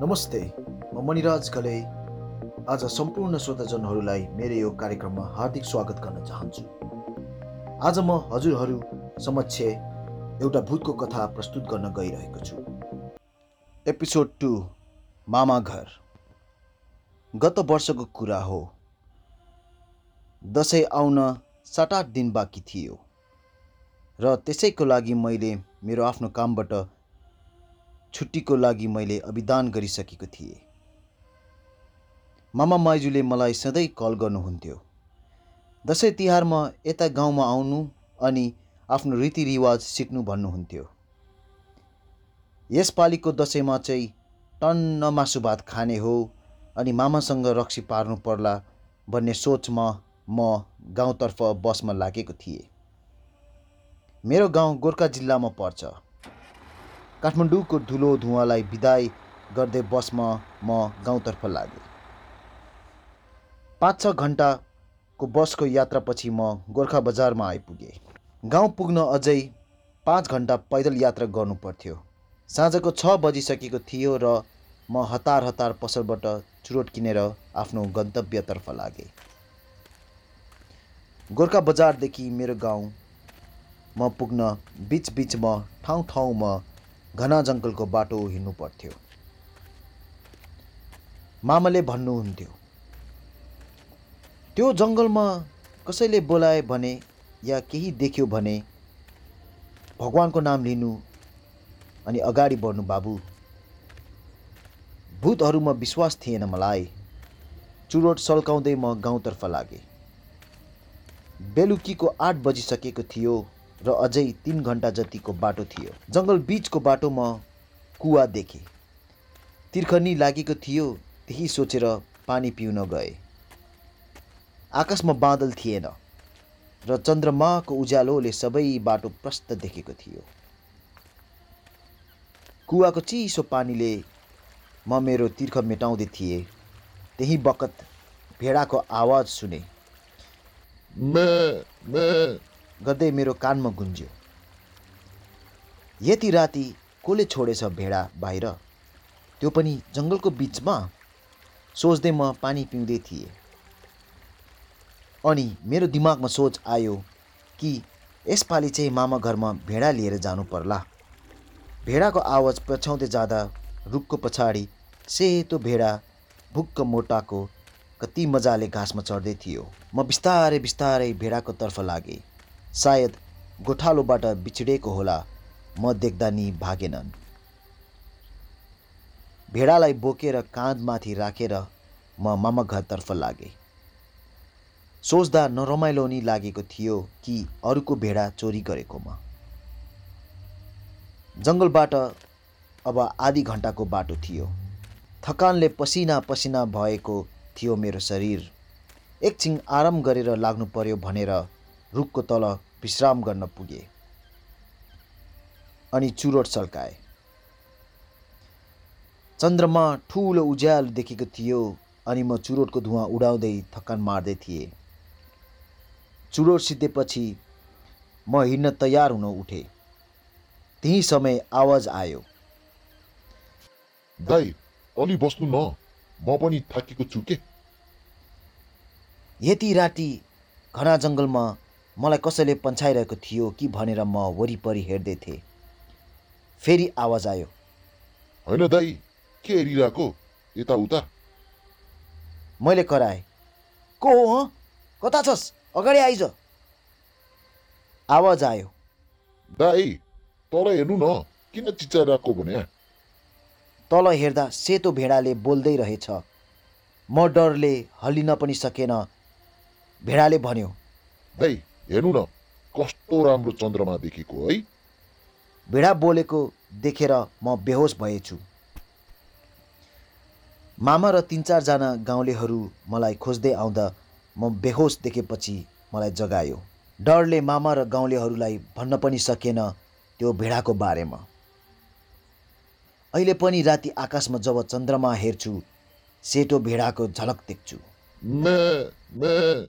नमस्ते म मणिराज घले आज सम्पूर्ण श्रोताजनहरूलाई मेरो यो कार्यक्रममा हार्दिक स्वागत गर्न चाहन्छु। आज म हजुरहरू समक्ष एउटा भूतको कथा प्रस्तुत गर्न गइरहेको छु। एपिसोड टू मामा घर। गत वर्षको कुरा हो। दसैँ आउन सात आठ दिन बाँकी थियो। र त्यसैको लागि मैले मेरो आफ्नो कामबाट छुट्टीको लागि मैले अभिदान गरिसकेको थिएँ। मामा माइजूले मलाई सधैँ कल गर्नुहुन्थ्यो। दसैँ तिहारमा यता गाउँमा आउनु अनि आफ्नो रीतिरिवाज सिक्नु भन्नुहुन्थ्यो। यसपालिको दसैँमा चाहिँ टन्न मासु भात खाने हो अनि मामासँग रक्सी पार्नु पर्ला भन्ने सोचमा म गाउँतर्फ बसमा लागेको थिएँ। मेरो गाउँ गोर्खा जिल्लामा पर्छ। काठमाडौँको धुलो धुवाँलाई विदाई गर्दै बसमा म गाउँतर्फ लागेँ। पाँच छ घन्टाको बसको यात्रापछि म गोर्खा बजारमा आइपुगेँ। गाउँ पुग्न अझै पाँच घन्टा पैदल यात्रा गर्नु पर्थ्यो। साँझको छ बजिसकेको थियो र म हतार हतार पसलबाट चुरोट किनेर आफ्नो गन्तव्यतर्फ लागेँ। गोर्खा बजारदेखि मेरो गाउँ म पुग्न बिचबिचमा ठाउँ ठाउँमा घना जङ्गलको बाटो हिँड्नु पर्थ्यो। मामाले भन्नुहुन्थ्यो त्यो जङ्गलमा कसैले बोलाए भने या केही देख्यो भने भगवान्को नाम लिनु अनि अगाडि बढ्नु बाबु। भूतहरूमा विश्वास थिएन मलाई। चुरोट सल्काउँदै म गाउँतर्फ लागेँ। बेलुकीको आठ बजिसकेको थियो। र अझै तिन घन्टा जतिको बाटो थियो। जङ्गल बिचको बाटोमा कुवा देखेँ। तिर्खनी लागेको थियो त्यही सोचेर पानी पिउन गए। आकाशमा बादल थिएन र चन्द्रमाको उज्यालोले सबै बाटो प्रष्ट देखेको थियो। कुवाको चिसो पानीले म मेरो तिर्ख मेटाउँदै थिएँ। त्यही बखत भेडाको आवाज सुने। मे मे गर्दै मेरो कानमा गुन्ज्यो। यति राति कसले छोडेछ भेडा बाहिर? त्यो पनि जङ्गलको बिचमा? सोच्दै म पानी पिउँदै थिएँ। अनि मेरो दिमागमा सोच आयो कि यसपालि चाहिँ मामा घरमा भेडा लिएर जानु पर्ला। भेडाको आवाज पछ्याउँदै जाँदा रुखको पछाडि सेतो भेडा भुक्क मोटाको कति मजाले घाँसमा चढ्दै थियो। म बिस्तारै बिस्तारै भेडाको तर्फ लागेँ। सायद गोठालोबाट बिछिडेको होला। म देख्दा नि भागेनन्। भेडालाई बोकेर काँधमाथि राखेर म मामा घरतर्फ लागेँ। सोच्दा नरमाइलो नि लागेको थियो कि अरूको भेडा चोरी गरेकोमा। जङ्गलबाट अब आधी घन्टाको बाटो थियो। थकानले पसिना पसिना भएको थियो मेरो शरीर। एकछिन आराम गरेर लाग्नु पर्यो भनेर रुखको तल विश्राम गर्न पुगे। अनि चुरोट सल्काए। चन्द्रमा ठुलो उज्यालो देखेको थियो अनि म चुरोटको धुवा उडाउँदै थकान मार्दै थिएँ। चुरोट सिद्धेपछि म हिँड्न तयार हुन उठेँ। त्यही समय आवाज आयो। दाई अलि बस्नु न। म पनि थाकेको छु के? यति राति घना जङ्गलमा मलाई कसैले पन्छाइरहेको थियो कि भनेर म वरिपरि हेर्दै थिएँ। फेरि आवाज आयो। होइन दाई के हेरिरहेको? यताउता। मैले कराएँ। को हो? हँ कता छस्? अगाडि आइज। आवाज आयो। दाई तल हेर्नु न किन चिच्चाइरहेको भने? तल हेर्दा सेतो भेडाले बोल्दै रहेछ। म डरले हल्लिन पनि सकेन। भेडाले भन्यो दाई हेर्नु न कस्तो राम्रो चन्द्रमा देखेको है भेडा बोलेको देखेर म बेहोस भएछु। मामा र तिन चारजना गाउँलेहरू मलाई खोज्दै आउँदा म बेहोस देखेपछि मलाई जगायो। डरले मामा र गाउँलेहरूलाई भन्न पनि सकेन त्यो भेडाको बारेमा। अहिले पनि राति आकाशमा जब चन्द्रमा हेर्छु सेतो भेडाको झलक देख्छु।